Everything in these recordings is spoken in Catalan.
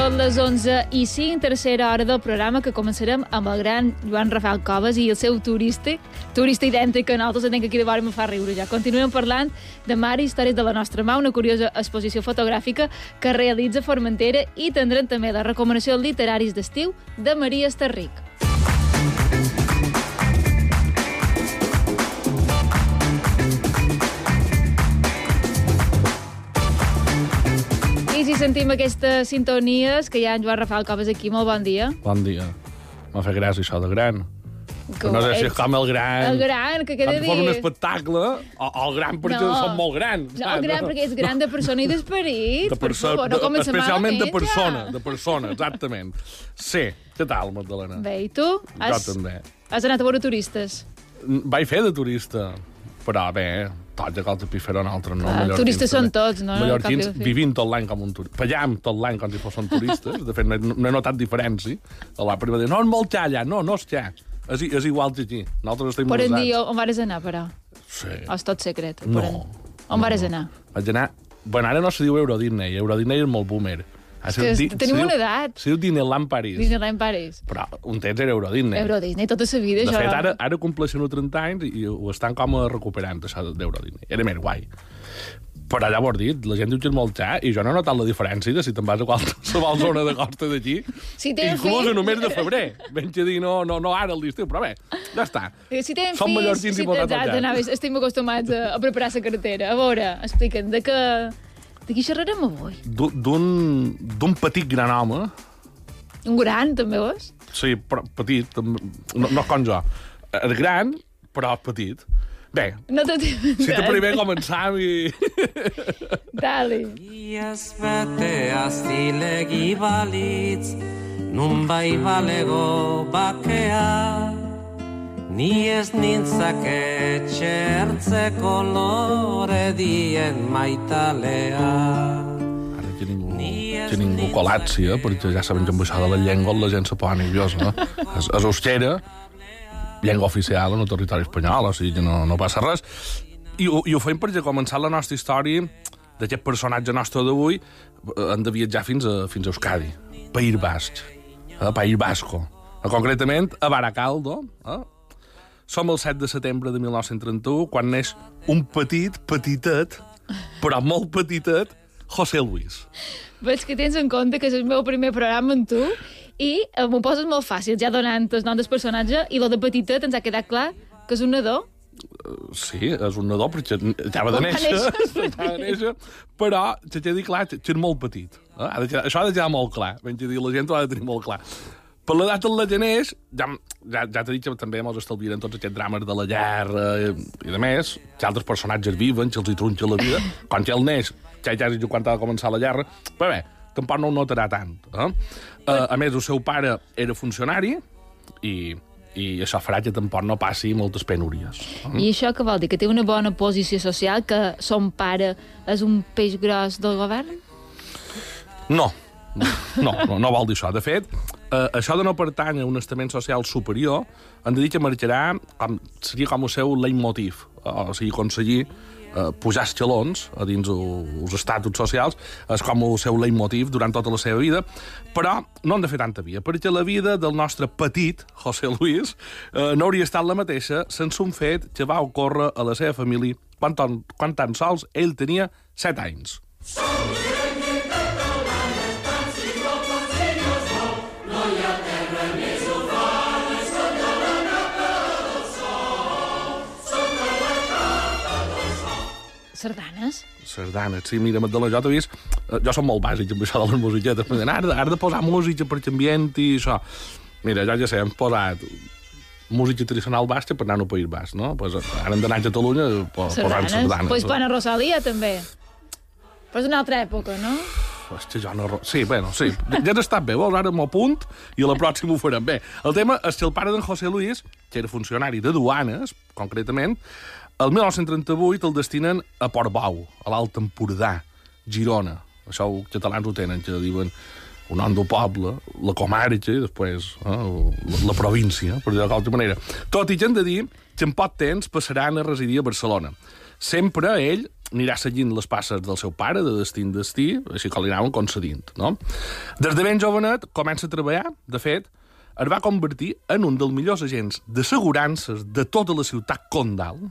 Són les 11 i 5, tercera hora del programa, que començarem amb el gran Joan Rafael Coves i el seu turista, turista idèntic que nosaltres que aquí de vora me fa riure ja. Continuem parlant de Mar i Històries de la nostra mà, una curiosa exposició fotogràfica que realitza Formentera i tindrem també les recomanacions literaris d'estiu de Maria Estarric. I si sentim aquestes sintonies, que hi ha en Joan Rafael Coves aquí, molt bon dia. Bon dia. M'ha fet gràcia això de gran. Que no sé si és com el gran... El gran, que Quan dia... fos un espectacle, o, o el gran perquè No. són molt grans. No, el gran perquè és gran de persona i d'esperit. De per persona, favor, no comencem especialment de persona, ja. de persona, exactament. Sí, què tal, Magdalena? Bé, i tu? Jo també. has anat a veure turistes. Vaig fer de turista, però bé, tots de colta pi fer un altre, no? Clar, turistes són tots, no? Mallorquins vivint tot l'any com un turista. Pallam tot l'any com si fossin turistes. De fet, no he, no he notat diferència. La prima diu, no, és molt allà. No, no és xa. És, és igual que aquí. Nosaltres estem en usats. dir, on vares anar, però? Sí. O és tot secret? No. En- On vares anar? Vaig anar... Bueno, ara no se diu Euro Disney. Euro Disney és molt boomer. Ara que di- tenim una edat. Se diu Disneyland Paris. Disneyland Paris. Però un temps era Euro Disney. Euro Disney, tota sa vida, De fet, ara, ara compleixen 30 anys i ho estan com a recuperant, això d'Euro Disney. Era més guai. Però has dit, la gent diu que és molt xa i jo no he notat la diferència de si te'n vas a qualsevol zona de costa d'aquí. Si inclús fills- el mes de febrer. Venig a dir, no, no, no ara, a l'estiu, però bé, ja està. Si tenen Som fills, si i posats al exacte, anava, estem acostumats a, a preparar la carretera. A veure, explica'm, de què... De qui xerrarem avui? D'un- petit gran home, Un gran, també, veus? sí, però petit, també, no, no com jo. És gran, però petit. Bé, No tot... si te primer començam i... Dale. Iaz betea zilegi balitz, nun bai balego bakea, ni ez nintzake txertzeko lore dien maitalea. Ara que ningú, que ningú col·lapsi, eh? perquè ja sabem que amb això de la llengua la gent se posa nerviosa. Eh? És, és euskera, llengua oficial en el territori espanyol, o sigui que no, no passa res. I, I ho fem perquè començar la nostra història d'aquest personatge nostre d'avui eh, hem de viatjar fins a, fins a Euskadi, País Basc, eh? País Basco. Eh, concretament, a Baracaldo, eh? Som el 7 de setembre de 1931, quan neix un petit, petitet, però molt petitet, José Luis. Veig que tens en compte que és el meu primer programa amb tu i eh, m'ho poses molt fàcil, ja donant el nom del personatge i lo de petitet ens ha quedat clar que és un nadó. Sí, és un nadó, perquè acaba de néixer, acaba de néixer, però clar que és molt petit. Eh? Això ha de quedar molt clar. Ben dir, la gent ho ha de tenir molt clar. Per l'edat en la que neix, ja, ja, ja t'he dit que també ens estalviarem tots aquests drames de la guerra i, i de més, que altres personatges viven, que els hi tronxa la vida. Quan ja el neix, ja ja és quan ha de començar la guerra, però bé, tampoc no ho notarà tant. Eh? Eh, a més, el seu pare era funcionari i, i això farà que tampoc no passi moltes penúries. I això què vol dir? Que té una bona posició social, que son pare és un peix gros del govern? No, no, no, no vol dir això. De fet, eh, això de no pertany a un estament social superior, hem de dir que marxarà, com, seria com el seu leitmotiv, o sigui, aconseguir eh, pujar escalons a dins el, els estatuts socials, és com el seu leitmotiv durant tota la seva vida, però no han de fer tanta via, perquè la vida del nostre petit José Luis eh, no hauria estat la mateixa sense un fet que va ocórrer a la seva família quan, tan- quan tan sols ell tenia 7 anys. Sardanes? sardanes, sí, mira, Magdalena, jo t'he vist... eh, Jo som molt bàsic amb això de les musiquetes, però ara, ara de posar música per ambient i això. Mira, jo ja sé, hem posat música tradicional basca per anar al País Basc, no? Pues, ara hem d'anar a Catalunya po- posant Sardanes? Pues quan a Rosalia, també. Però és una altra època, no? Hòstia, jo no... Sí, bueno, sí. Ja has estat bé, vols? Ara m'ho apunt i a la pròxima ho farem bé. El tema és que el pare d'en José Luis, que era funcionari de duanes, concretament, el 1938 el destinen a Portbou, a l'Alt Empordà, Girona. Això els catalans ho tenen, que diuen un nom del poble, la comarca, i després eh, la, la província, per dir-ho d'altra manera. Tot i que hem de dir que en poc temps passaran a residir a Barcelona. Sempre ell anirà seguint les passes del seu pare, de destí en destí, així que li anaven concedint, no? Des de ben jovenet comença a treballar, de fet, es va convertir en un dels millors agents d'assegurances de tota la ciutat condal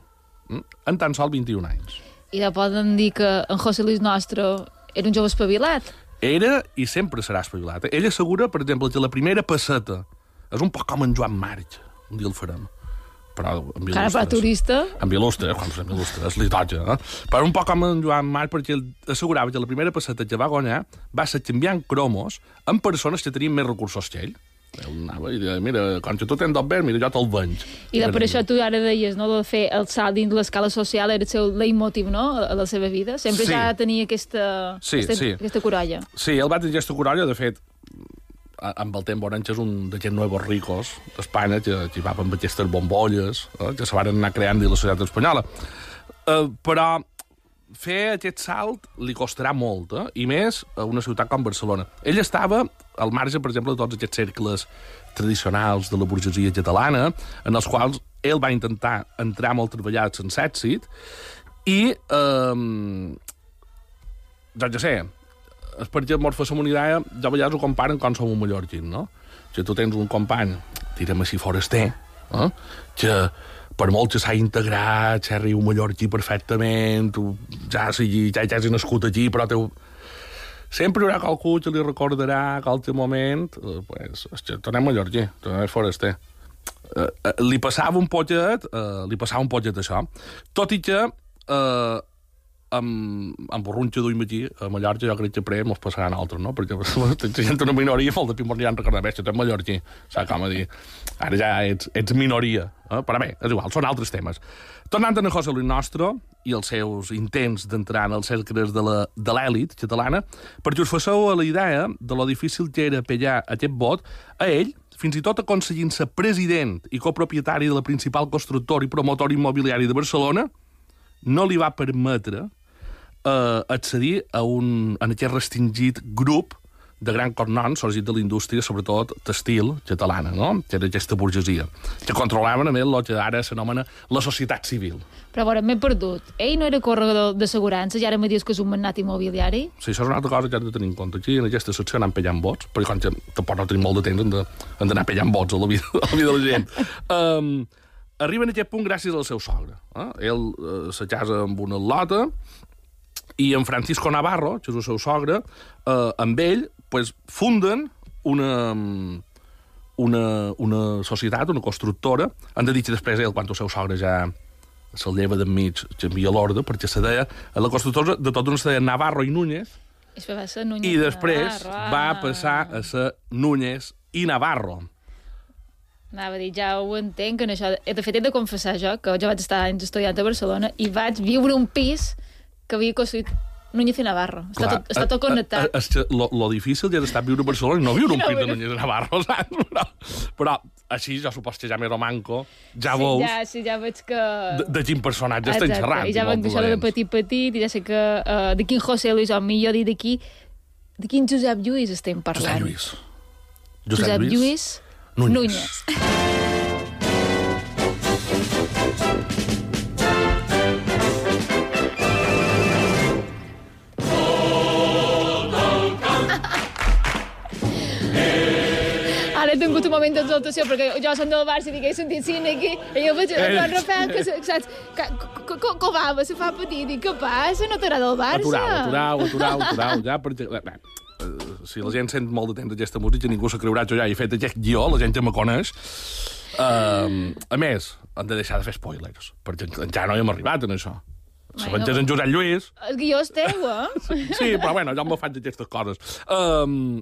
en tan sol 21 anys. I ja poden dir que en José Luis Nostro era un jove espavilat. Era i sempre serà espavilat. Ell assegura, per exemple, que la primera passeta és un poc com en Joan March. Un dia el farem. Però amb Cara, il·lustres. turista. Amb il·lustres, quan amb il·lustres, li toca. Eh? Però un poc com en Joan March, perquè ell assegurava que la primera passeta que va guanyar va ser canviant cromos amb persones que tenien més recursos que ell. Ell anava i deia, mira, quan que tu tens d'obert, mira, jo te'l venig. I de per això tu ara deies, no?, de fer el salt dins l'escala social era el seu leitmotiv, no?, a la seva vida. Sempre Sí. ja tenia aquesta, Sí, aquesta, sí. aquesta corolla. Sí, el va tenir aquesta corolla, de fet, amb el temps Orange és un d'aquests nuevos ricos d'Espanya que, que va amb aquestes bombolles eh, que se van anar creant dins la societat espanyola. Eh, però fer aquest salt li costarà molt, eh? i més a una ciutat com Barcelona. Ell estava al marge, per exemple, de tots aquests cercles tradicionals de la burgesia catalana, en els quals ell va intentar entrar molt treballat sense èxit, i eh, doncs ja sé, és perquè mos fa una idea, jo a vegades ho comparen com som un mallorquín, no? Que tu tens un company, tirem així foraster, eh? que per molt que s'ha integrat, s'ha riu mallorquí perfectament, ja sigui, ja, ja has nascut aquí, però teu... Sempre hi haurà qualcú que li recordarà que al teu moment, eh, pues, que tornem mallorquí, tornem foraster. Eh, eh, li passava un poquet, eh, li passava un poquet això, tot i que eh, amb, amb borrunxa duim aquí, a Mallorca jo crec que après mos passaran altres, no? Perquè la gent una minoria molt de pimor ja en recordar més, ets mallorquí, saps com a dir? Ara ja ets, ets minoria, eh? però bé, és igual, són altres temes. Tornant a José Luis Nostro i els seus intents d'entrar en els cercles de l'èlit catalana, perquè us fasseu a la idea de lo difícil que era pellar aquest vot, a ell, fins i tot aconseguint-se president i copropietari de la principal constructor i promotor immobiliari de Barcelona, no li va permetre eh, accedir a un, en aquest restringit grup de gran cognom sorgit de la indústria, sobretot textil catalana, no? que era aquesta burgesia, que controlaven a més el que ara s'anomena la societat civil. Però, a veure, m'he perdut. Ell no era corredor d'assegurances i ara me dius que és un magnat immobiliari? Sí, això és una altra cosa que hem de tenir en compte. Aquí, en aquesta secció, anem pellant vots, perquè com que tampoc no tenim molt de temps, hem d'anar pellant vots a la vida, a la vida de la gent. um, arriben a aquest punt gràcies al seu sogre. Eh? Ell eh, se casa amb una lota i en Francisco Navarro, que és el seu sogre, eh, amb ell pues, funden una, una, una societat, una constructora. Han de dir que després ell, quan el seu sogre ja se'l lleva d'enmig, canvia l'ordre, perquè se deia, a la constructora de tot una se deia Navarro i Núñez, Això va ser Núñez i després Navarro, va ah. passar a ser Núñez i Navarro. Anava a dir, ja ho entenc, que en això... eh, De fet, he de confessar jo que jo vaig estar anys estudiant a Barcelona i vaig viure un pis que havia construït Núñez i Navarro. Està, Clar, tot, està tot connectat. eh, És que lo, lo difícil ja és estar a viure a Barcelona i no viure un pis de. Núñez i Navarro, saps? Però, però així, jo supos que ja més romanco, ja sí, veus ja, sí, ja veig que... de, de quin personatge Exacte, xerrant. I ja veig això de petit petit, i ja sé que uh, de quin José Luis, o millor dir d'aquí, de quin Josep Lluís estem parlant. Josep Lluís. Josep Lluís Núñez. Núñez. Ara he tingut un moment d'exaltació perquè jo som del Barça i dic, he sentit cine aquí i jo veig el Joan Rafael que, saps, que, que, que, que va, se fa petit i què passa? No t'agrada el Barça? Aturau, aturau, aturau, aturau, ja, perquè... Bé, bé, eh, si la gent sent molt de temps aquesta música, ningú se creurà jo ja he fet aquest guió, la gent ja me coneix. Uh, a més, hem de deixar de fer spoilers, perquè encara no hi hem arribat en això. És en Josep Lluís, El guió és teu, eh? sí, però bueno, jo me faig aquestes coses. Um,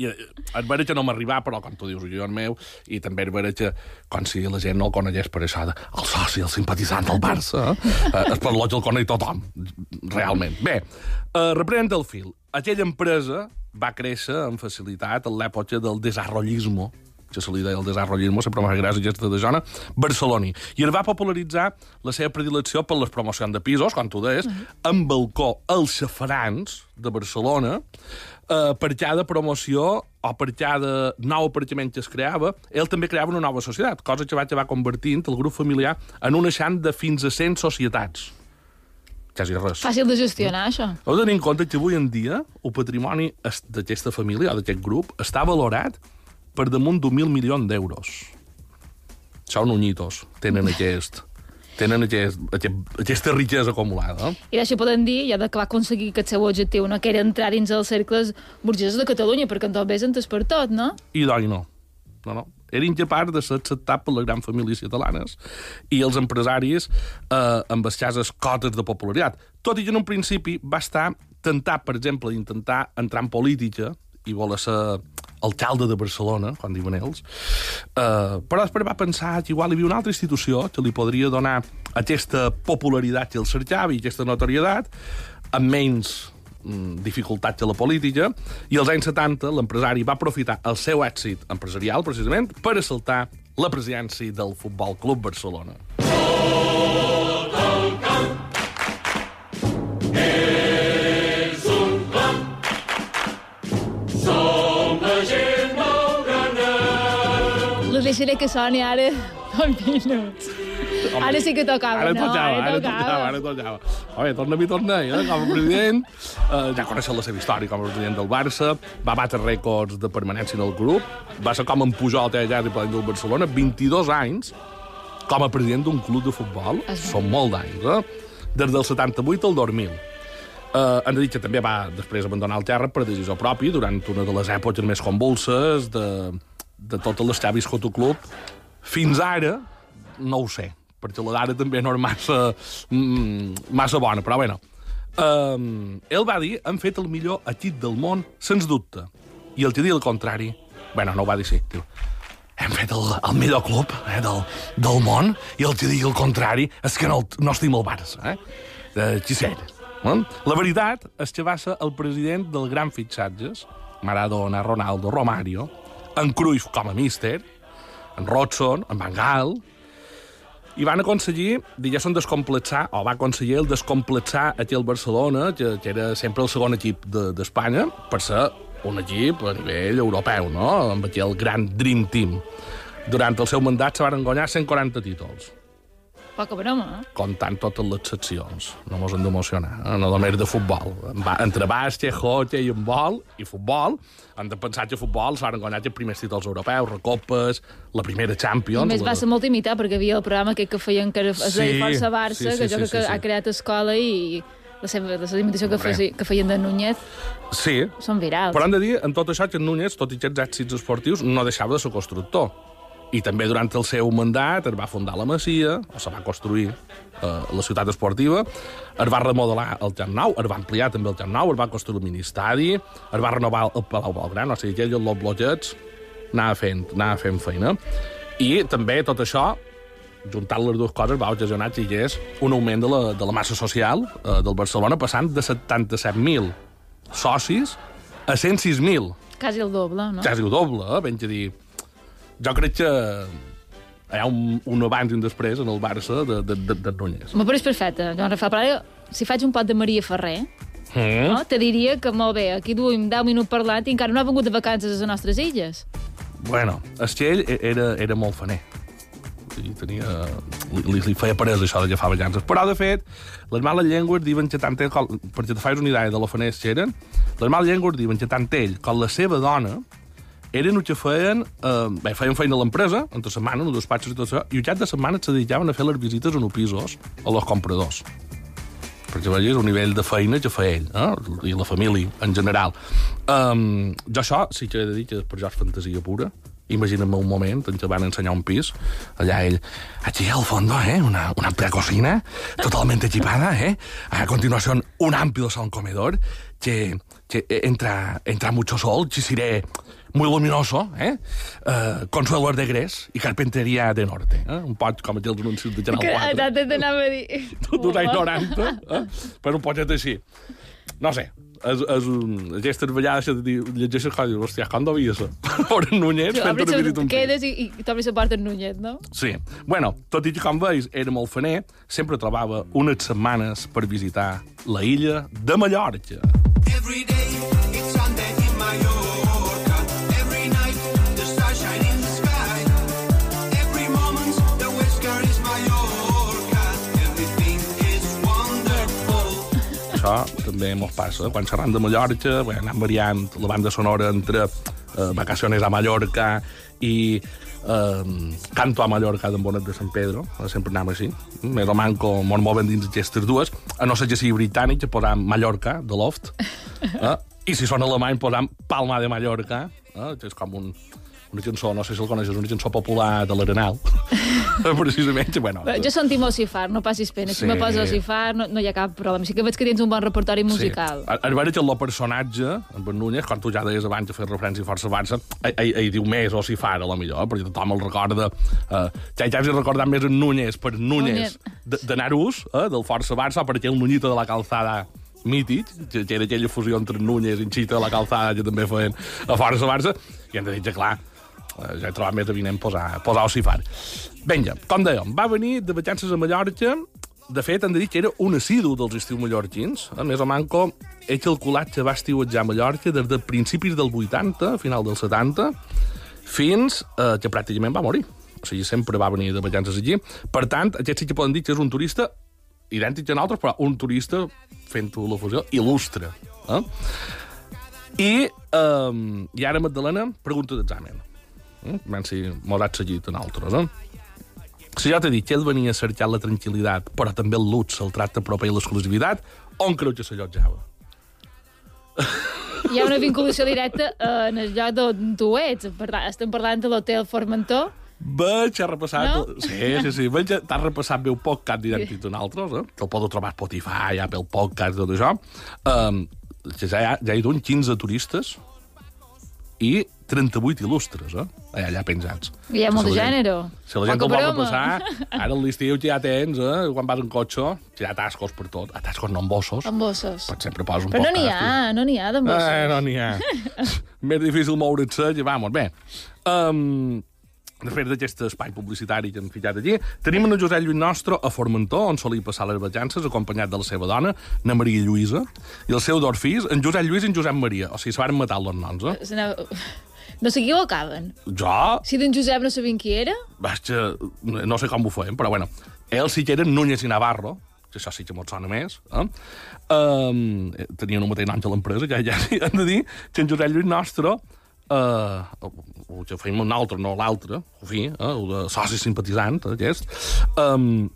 i eh, vera que no m'arribar, però com tu dius, jo el meu, i també vera que, com si la gent no el conegués per això de el soci, el simpatitzant del Barça, eh? eh, lo que el coneix tothom, realment. Bé, eh, reprenent el fil, aquella empresa va créixer amb facilitat en l'època del desarrollismo, que se li deia el desarrollismo, sempre m'ha gràcia aquesta de zona, barceloní. I es va popularitzar la seva predilecció per les promocions de pisos, com tu deies, amb balcó als xafarans de Barcelona, eh, per cada promoció o per cada nou aparcament que es creava, ell també creava una nova societat, cosa que va acabar convertint el grup familiar en un eixant de fins a 100 societats. quasi res. Fàcil de gestionar, això. Heu de tenir en compte que avui en dia el patrimoni es- d'aquesta família o d'aquest grup està valorat per damunt d'un mil milions d'euros. Són unyitos, tenen aquest tenen aquest, aquest, aquesta riquesa acumulada. I d'això poden dir, ja que va aconseguir aquest seu objectiu, no? que era entrar dins els cercles burgesos de Catalunya, perquè en tot entes per tot, no? I doi no. No, no. Era incapaç de ser acceptat per les grans famílies catalanes i els empresaris eh, amb escasses cotes de popularitat. Tot i que en un principi va estar tentar, per exemple, intentar entrar en política i voler ser alcalde de Barcelona, quan diuen ells, eh, però després va pensar que igual hi havia una altra institució que li podria donar aquesta popularitat que el cercava i aquesta notorietat amb menys mm, dificultat que la política, i als anys 70 l'empresari va aprofitar el seu èxit empresarial, precisament, per assaltar la presidència del Futbol Club Barcelona. Deixaré que soni ara dos minuts. Ara sí que tocava, Ara no? tocava, ara tocava, ara tocava. Home, torna-m'hi, torna eh? com a president. Eh, ja coneixen la seva història com a president del Barça, va batre rècords de permanència en el club, va ser com en Pujol, té ja de del Barcelona, 22 anys com a president d'un club de futbol. Es va. Són molt d'anys, eh? Des del 78 al 2000. Uh, han dit que també va després abandonar el terra per decisió pròpia durant una de les èpoques més convulses de, de totes les que ha viscut el club. Fins ara, no ho sé, perquè la d'ara també no és massa, mm, massa bona, però bueno. Um, ell va dir, han fet el millor equip del món, sens dubte. I el que diu el contrari, bueno, no ho va dir sí, diu, hem fet el, el millor club eh, del, del món i el que digui el contrari és que no, no estima el Barça. Eh? Qui sé. Eh? La veritat és que va ser el president del gran fitxatges, Maradona, Ronaldo, Romario, en Cruyff com a míster, en Rodson, en Van Gaal, i van aconseguir, diguéssim, descomplexar, o va aconseguir el descomplexar aquí al Barcelona, que, que era sempre el segon equip de- d'Espanya, de, per ser un equip a nivell europeu, no? amb aquí el gran Dream Team. Durant el seu mandat se van guanyar 140 títols, Poca broma, eh? comptant totes les seccions. No mos hem d'emocionar, eh? no només de futbol. Va, entre bàsquet, hockey i handbol, i futbol, han de pensar que futbol se van guanyar els primers títols europeus, recopes, la primera I Champions... més va la- ser molt imitat, perquè havia el programa aquest que feien que era, Sí, Força Barça, sí, sí, que jo sí, crec que sí, sí. ha creat escola i la seva, la seva imitació que, feia, que feien de Núñez Sí, són virals. Però hem de dir, en tot això, que en Núñez, tot i aquests èxits esportius, no deixava de ser constructor. I també durant el seu mandat es va fundar la Masia, o se va construir eh, la ciutat esportiva, es va remodelar el Camp Nou, es va ampliar també el Camp Nou, es va construir el mini-estadi, es va renovar el Palau Belgrano, o sigui, que ell, els bloquets, anava fent, anava fent feina. I també tot això juntant les dues coses va ocasionar que hi hagués un augment de la, de la massa social eh, del Barcelona passant de 77.000 socis a 106.000. Quasi el doble, no? Quasi el doble, eh? Ben que dir... Jo crec que hi ha un, un abans i un després en el Barça de, de, de, de Núñez. Me pareix perfecte, Joan Rafael. Però ara, si faig un pot de Maria Ferrer, Mm? no? te diria que molt bé, aquí duim 10 minuts parlant i encara no ha vingut de vacances a les nostres illes. Bueno, és que ell era, era molt faner. I tenia, li, li feia parès això de agafar ballances. Però, de fet, les males llengües diuen que tant ell, com, perquè te fas una idea de lo faners que eren, les males llengües diuen que tant ell com la seva dona eren els que feien, eh, bé, feien feina a l'empresa, entre setmana, en els despatxos i tot això, i el cap de setmana se dedicaven a fer les visites en pisos a los compradors perquè vegis el nivell de feina que fa ell, eh? i la família en general. Um, jo això sí que he de dir que per jo és fantasia pura. Imagina't un moment en què van ensenyar un pis, allà ell, aquí al fondo, eh, una, una amplia cocina, totalmente equipada, eh, a continuación un amplio salón comedor, que, que entra, entra mucho sol, que seré muy luminoso, eh, uh, consuelos de gres i carpinteria de norte, eh, un pot com aquells anuncis de Canal Que 4 ara t'anava a dir... d'un any 90, eh? per un poquet així. No sé, és, és un, aquestes vegades que llegeixes coses i dius, hòstia, com devia ser? Per en Núñez fent una visita a un. Quedes i, i t'obres la porta en Núñez, no? Sí. Bueno, tot i que, com veus, era molt faner, sempre trobava unes setmanes per visitar la illa de Mallorca. Every day això també mos passa. Quan xerram de Mallorca, bé, anem variant la banda sonora entre eh, Vacaciones a Mallorca i eh, Canto a Mallorca d'en Bonet de Sant Pedro. Eh, sempre anem així. Més o manco mos moven dins aquestes dues. A no ser que sigui britànic, posam Mallorca, de Loft. Eh? I si són alemany, posam Palma de Mallorca, eh? que és com un, una cançó, no sé si el coneixes, una cançó popular de l'Arenal. Precisament, bueno. Jo sentim Ocifar, no passis pena. Si Sí. me posa Ocifar no, no hi ha cap problema. Sí que veig que tens un bon repertori musical. Sí. A, a veure que el personatge, en Ben Núñez, quan tu ja deies abans de fer referència a Força Barça, ell, diu més o si fa, a la millor, perquè tothom el recorda... Eh, ja, ja has recordat més en Núñez per Núñez de, de Narús, eh, del Força Barça, per aquell Núñito de la calçada mític, que, que era aquella fusió entre Núñez i Xita de la calçada que també feien a Força Barça, i hem de dir que, clar, ja he trobat més avinent posar, posar Ocifar. Vinga, com dèiem, va venir de vacances a Mallorca, de fet, hem de dir que era un assidu dels estius mallorquins. A més o manco, he calculat que va estiuetjar a Mallorca des de principis del 80, a final del 70, fins eh, que pràcticament va morir. O sigui, sempre va venir de vacances allí. Per tant, aquest sí que poden dir que és un turista idèntic a nosaltres, però un turista fent-ho la fusió il·lustre. Eh? I, eh, I ara, Magdalena, pregunta d'examen. Eh? Ben si mos has seguit a nosaltres, eh? Si jo t'he dit que ell venia a cercar la tranquil·litat, però també el luxe, el tracte proper i l'exclusivitat, on creu que s'allotjava? Hi ha una vinculació directa en el lloc d'on tu ets. Estem parlant de l'hotel Formentor. Veig, ha repassat... No? Sí, sí, sí. Veig, t'has repassat un podcast d'idèntic d'un altre, eh? que el podeu trobar a Spotify, Apple Podcast, tot això. Um, ja, ja hi ha 15 turistes i 38 il·lustres, eh? Allà, allà penjats. Hi ha molt de gènere. Si la gent ho vol repassar, ara l'estiu ja tens, eh? Quan vas en cotxe, hi ha tascos per tot. A tascos no en bossos. Amb bossos. Pot sempre poses un Però no n'hi ha, no n'hi ha de bossos. Eh, no n'hi ha. Més difícil moure's, i vamos, bé. Um, després d'aquest espai publicitari que hem ficat allí, tenim en Josep Lluís Nostre a Formentor, on solia passar les vacances, acompanyat de la seva dona, na Maria Lluïsa, i el seu dos fills, en Josep Lluís i en Josep Maria. O sigui, se van matar els noms, eh? No s'equivocaven. Jo, Si d'en Josep no sabien qui era, eh, no sé com ho feien, però bueno, ells sí que eren Núñez i Navarro, que això sí que mos sona més, eh? Um, tenien un mateix nom que l'empresa, ja, ja hem de dir que en Josep Lluís Nostre, uh, o que feim un altre, no l'altre, fi, eh, el de soci simpatitzant, eh, aquest, um,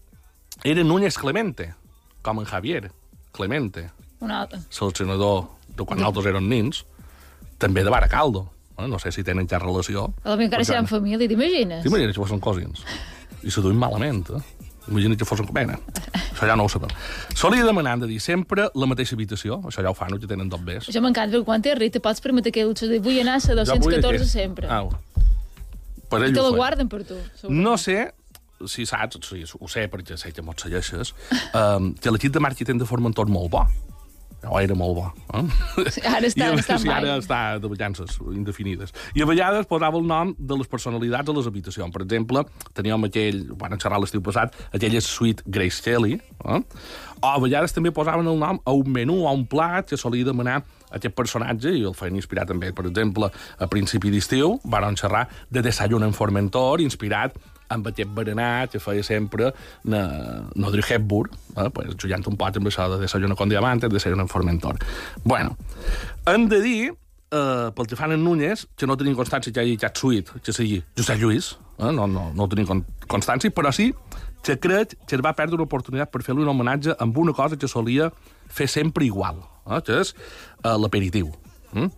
era Núñez Clemente, com en Javier Clemente, un altre. seleccionador de quan nosaltres érem nins, també de Baracaldo. Eh? No sé si tenen ja relació. A la encara seran família, t'imagines? T'imagines que fossin cosins? I se duien malament, eh? Imagina't que fossin com eren. Això ja no ho sabem. Solia demanar, hem de dir, sempre la mateixa habitació. Això ja ho fan, que tenen dos bes. Això m'encanta, perquè quan t'és ric te pots permetre que luxe de vull anar a la 214 sempre. Au. Per I ell te ho la guarden per tu. segurament. No sé si saps, sí, ho sé perquè sé que m'ho segueixes, um, que l'equip de màrqueting de Formentor molt bo. O era molt bo. Eh? Sí, ara està- I està sí, ara està de vacances indefinides. I a vegades posava el nom de les personalitats a les habitacions. Per exemple, teníem aquell, van xerrar l'estiu passat, aquella suite Grace Kelly, eh? o a vegades també posaven el nom a un menú, a un plat que solia demanar aquest personatge, i el feien inspirar també, per exemple, a principi d'estiu, van xerrar de Desayuno en Formentor, inspirat amb aquest berenar que feia sempre na, Nodri Hepburn, eh? pues, jugant un pot amb això de Desayuno con Diamantes, Desayuno en Formentor. Bueno, hem de dir, eh, pel que fan en Núñez, que no tenim constància que hagi cap suït, que sigui Josep Lluís, eh? no, no, no tenim con constància, però sí que crec que es va perdre una oportunitat per fer-li un homenatge amb una cosa que solia fer sempre igual, eh? que és eh, l'aperitiu. Mm?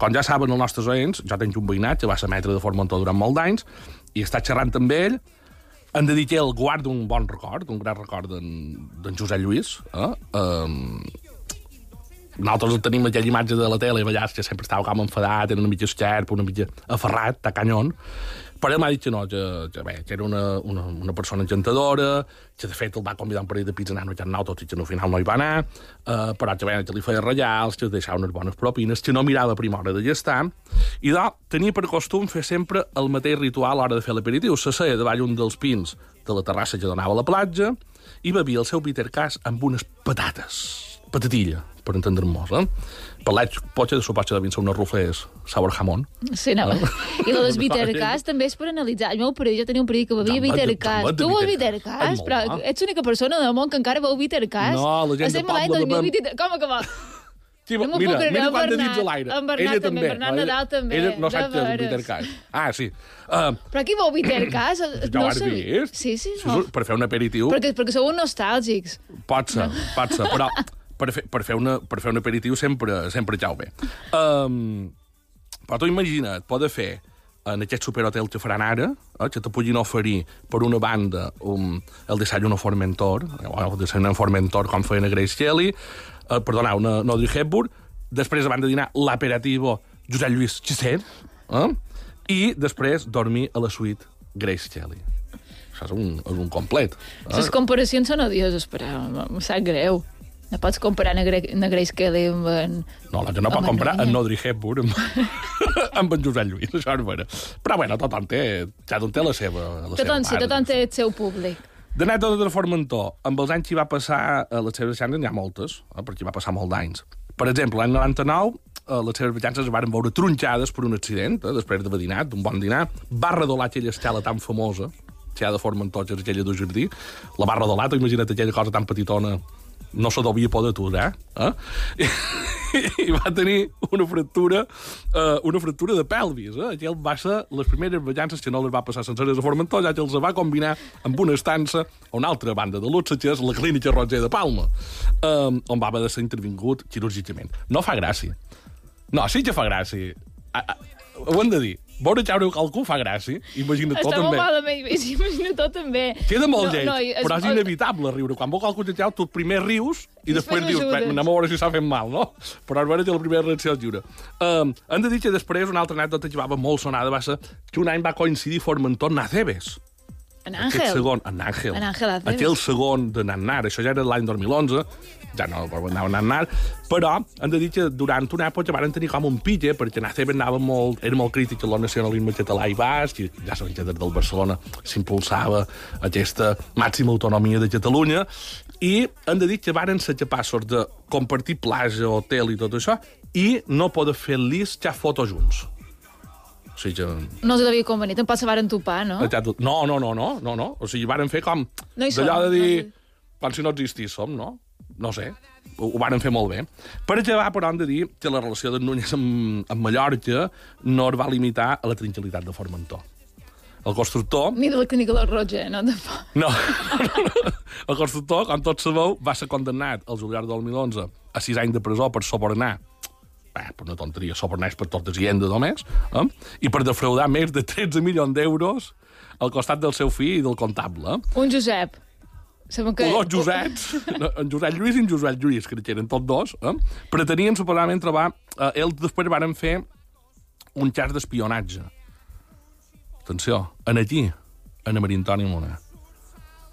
Com ja saben els nostres oients, jo tinc un veïnat que va ser metre de Formentor durant molt d'anys i està xerrant amb ell hem de dir que ell guarda un bon record, un gran record d'en Josep Lluís. Eh? Um, nosaltres tenim aquella imatge de la tele, vegades que sempre estava com enfadat, era una mica esquerp, una mica aferrat, tacanyon, però m'ha dit que no, que, que, bé, que era una, una, una persona encantadora, que de fet el va convidar un parell de pits a anar a anar tot i que no, al final no hi va anar, eh, però que, bé, que li feia ratllals, que deixava unes bones propines, que no mirava a primera hora de gestar, i de, tenia per costum fer sempre el mateix ritual a l'hora de fer l'aperitiu. Se seia davall un dels pins de la terrassa que donava a la platja i bevia el seu bitter cas amb unes patates, patatilla, per entendre-nos, eh? Pelats, potser de sopar que devien ser unes rufles sabor jamón. Sí, no. Ah. I lo dels Vitercas també és per analitzar. El meu perill, jo tenia un perill que bevia També de- també de Tu veus? Ai, Però molt, ets l'única persona del món que encara veu Vitercas. No, la gent de Estem a l'any poble de 2023. Com que va? Sí, No mira, creure, mira en quant de Bernat- dits a l'aire. en Bernat Ella també, Bernat no, ella- Nadal també, Ella no de sap què és Cash. Ah, sí. Uh, Però aquí veu Vitercas? ja no ho has vist? Sí, sí, no. és- Per fer un aperitiu, Perquè, perquè sou nostàlgics. pot ser, pot ser, però per fer, per fer, una, per fer un aperitiu sempre, sempre cau bé. Um, però tu imagina't, poder fer en aquest superhotel que faran ara, eh, que te puguin oferir, per una banda, un, el desayuno Formentor, el desayuno Formentor, com feien a Grace Kelly, eh, perdona, una, una Audrey Hepburn, després, abans de dinar, l'aperativo Josep Lluís Gisset, eh? i després dormir a la suite Grace Kelly. Això és un, és un complet. Eh? Comparacions són odioses, però em sap greu. No pots comparar na, Gre na Grace Kelly amb en... No, la que no pot comprar en Audrey Hepburn amb, amb en Josep Lluís, això és vera. Però bueno, tothom té, cada un té la seva, la seva Tothom, sí, part. tothom té el seu públic. D'anècdota de Formentor, amb els anys que hi va passar a les seves deixances n'hi ha moltes, eh, perquè hi va passar molt d'anys. Per exemple, l'any 99, eh, les seves deixances es van veure tronxades per un accident, eh, després d'haver dinat, d'un bon dinar, va redolar aquella estela tan famosa, que hi ha de Formentor, que és aquella del jardí, la va redolar, imagina't aquella cosa tan petitona, no se devia poder aturar, eh? I, va tenir una fractura, eh, una fractura de pelvis. Eh? Aquell va ser les primeres ballances que no les va passar senceres a Formentor, ja que els va combinar amb una estança a una altra banda de luxe, que és la clínica Roger de Palma, eh, on va haver de ser intervingut quirúrgicament. No fa gràcia. No, sí que fa gràcia. A, a, ho hem de dir. Veure caure algú fa gràcia. Imagina't tot Està molt també. malament, i imagina tot també. Queda molt No, lleig, no, es- però és inevitable riure. Quan veu qualcú que tu primer rius i, I després dius, anem a veure si s'ha fet mal, no? Però vera que la primera reacció és lliure. Um, hem de dir que després una altra anècdota que va molt sonada va ser que un any va coincidir Formentor en Acebes. En Aquest Àngel. segon, en Àngel. En Àngel. Aquell segon de Nannar, això ja era l'any 2011, ja no anava a Nannar, però hem de dir que durant una època van tenir com un pitge, perquè en Acebes anava molt, era molt crític al nacionalisme català i basc, i ja sabem que des del Barcelona s'impulsava aquesta màxima autonomia de Catalunya, i hem de dir que varen ser capaços de compartir platja, hotel i tot això, i no poder fer lis ja fotos junts. O sigui que No els devia convenir, tampoc se varen topar, no? No, no, no, no, no, no. O sigui, varen fer com... No hi som, D'allò de dir... no Com si no existíssim, no? No sé. Ho, ho varen fer molt bé. Per acabar, però, hem de dir que la relació de Núñez amb, amb Mallorca no es va limitar a la tranquil·litat de Formentor. El constructor... Ni de la clínica del Roger, no? Tampoc. No. el constructor, com tots sabeu, va ser condemnat al juliol del 2011 a sis anys de presó per sobornar eh, per una tonteria, sobornar per totes i de només, eh? i per defraudar més de 13 milions d'euros al costat del seu fill i del comptable. Eh? Un Josep. Sabem que... Que... Dos Joseps, en Josep Lluís i en Josep Lluís, que eren tots dos, eh? pretenien suposadament trobar... Eh, ells després varen fer un cas d'espionatge. Atenció, en aquí, en Marintoni Monar.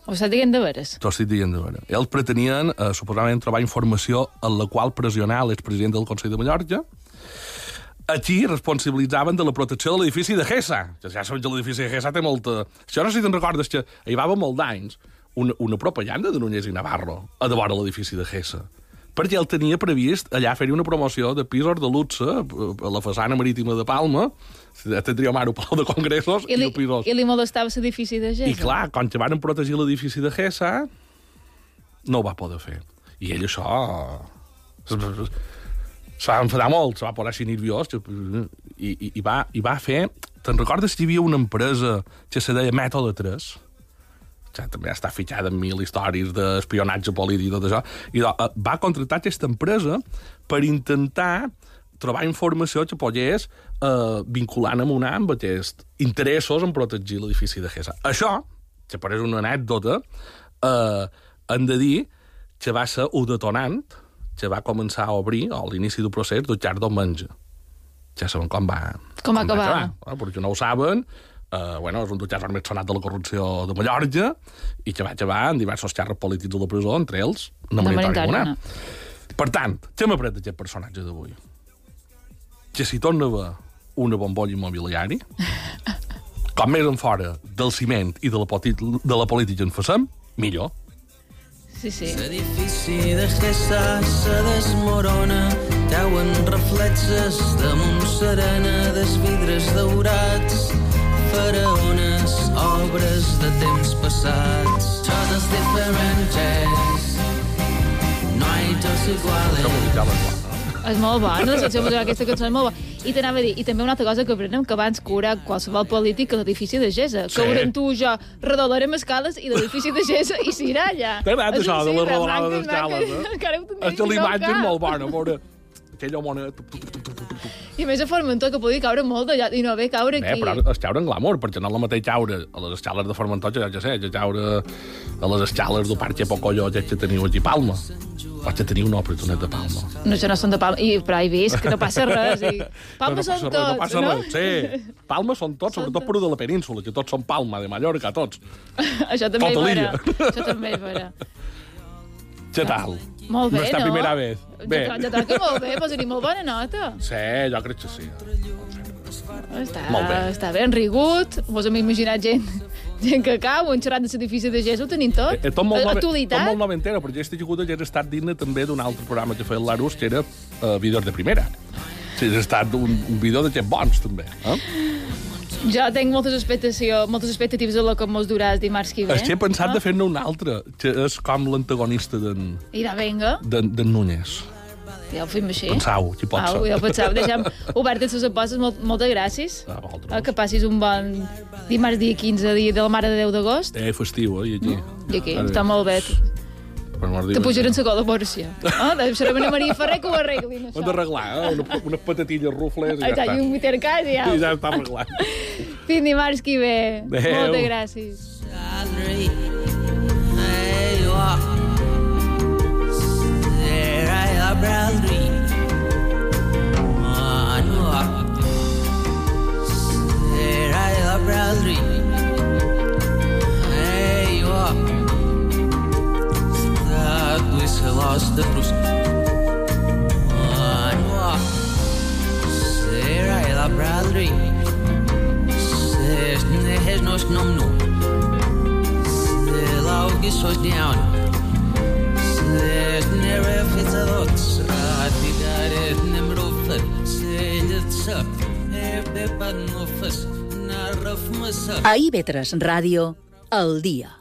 Ho està dient de veres. T'ho estic dient de veure. Ells pretenien, eh, suposadament, trobar informació en la qual pressionar l'expresident del Consell de Mallorca. Aquí responsabilitzaven de la protecció de l'edifici de Gessa. Ja sabeu que l'edifici de Gessa té molta... Això no sé si te'n recordes, que hi va haver molt d'anys una, una propaganda de Núñez i Navarro a de vora l'edifici de Gessa perquè ell tenia previst allà fer-hi una promoció de pisos de luxe eh, a la façana marítima de Palma, tindria mar al Palau de Congressos i, I li, el pisos... i li molestava l'edifici de gent. I clar, quan que van protegir l'edifici de Gessa, no ho va poder fer. I ell això... Se va enfadar molt, se va posar així nerviós, i, i, i, va, i va fer... Te'n recordes que hi havia una empresa que se deia Mètode 3? Ja també està fitxada en mil històries d'espionatge polític i tot això, i do, eh, va contractar aquesta empresa per intentar trobar informació que pogués eh, vinculant amb una amb aquests interessos en protegir l'edifici de Gesa. Això, que pareix una anècdota, eh, hem de dir que va ser un detonant que va començar a obrir, a l'inici del procés, del Xar Menja. Ja saben com va, Com va acabar. eh? perquè no ho saben, eh, bueno, és un dels casos més sonat de la corrupció de Mallorca i que va acabar en diversos càrrecs polítics de la presó, entre ells, Maritari Maritari Monar. Per tant, què hem après d'aquest personatge d'avui? Que si torna a una bombolla immobiliari, com més en fora del ciment i de la, de la política en facem, millor. Sí, sí. L'edifici de Gessa se desmorona, cauen reflexes damunt serena dels vidres daurats, obres de temps passats, coses diferents, no hay dos iguales. És molt bona, la secció musical aquesta cançó és molt bona. I t'anava a dir, i també una altra cosa que aprenem, que abans que haurà qualsevol polític a l'edifici de Gesa. Sí. Que haurem tu i jo redolarem escales i l'edifici de Gesa i s'irà allà. És això de la manca, d'escales, eh? Encara ho tindré És que la imatge és molt bona, a veure aquella mona... I més a Formentor, que podia caure molt d'allà i no ve caure Bé, aquí. però és caure en glamour, perquè no és el mateix caure a les escales de Formentor, ja, ja sé, ja caure a les escales del Parque Pocollo que teniu aquí Palma. O que teniu no, però tu n'ets de Palma. No, això no són de Palma. I, però he vist que no passa res. I... Palma no són passa tots, res, no passa no? res, sí. Palma són tots, sobretot per de la península, que tots són Palma, de Mallorca, tots. això també Tota l'illa. Això també és vera. Què tal? Molt bé, no? primera vez. Bé. Ja, ja toca molt bé, posa-li molt bona nota. Sí, jo crec que sí. Està, Molt bé. està ben rigut. Vos hem imaginat gent, gent que cau, un xerrat de l'edifici de Gés, ho tenim tot. Eh, tot molt, tot Actualitat. molt noventera, perquè este lligut hagués estat digne també d'un altre programa que feia el Larus, que era uh, vídeos de primera. Sí, ha estat un, un vídeo de gent bons, també. Eh? Jo tinc moltes expectacions, moltes expectatives de lo que mos duràs dimarts que ve. Estic pensat no? de fer-ne un altre, que és com l'antagonista d'en I de venga, d'en Núñez. ja ho fem així. Pensau, qui pot Au, ser. ja ho pensau. Deixem obertes les apostes. Molt, moltes gràcies. A vosaltres. Eh, Que passis un bon dimarts dia 15, dia de la Mare de Déu d'agost. Eh, festiu, eh, i aquí. I aquí, està molt bé. Per amor de Te pujaran la col·laboració. Ah, deu ser una Maria Ferrer que ho arreglin, Ho hem això. d'arreglar, eh? Una, unes patatilles rufles i ja està. i un mitercàs i ja. I ja està arreglat. Fins dimarts que ve. Adéu. Moltes gràcies. There I am, lost the bruise. Man, oh. There I am, Bradley. Says, there's no snom no. The log is so down. Says, never fits a nemrofet. Says, it's up. Ebe pan ofes. Narraf masa. A IB3 Ràdio, al dia.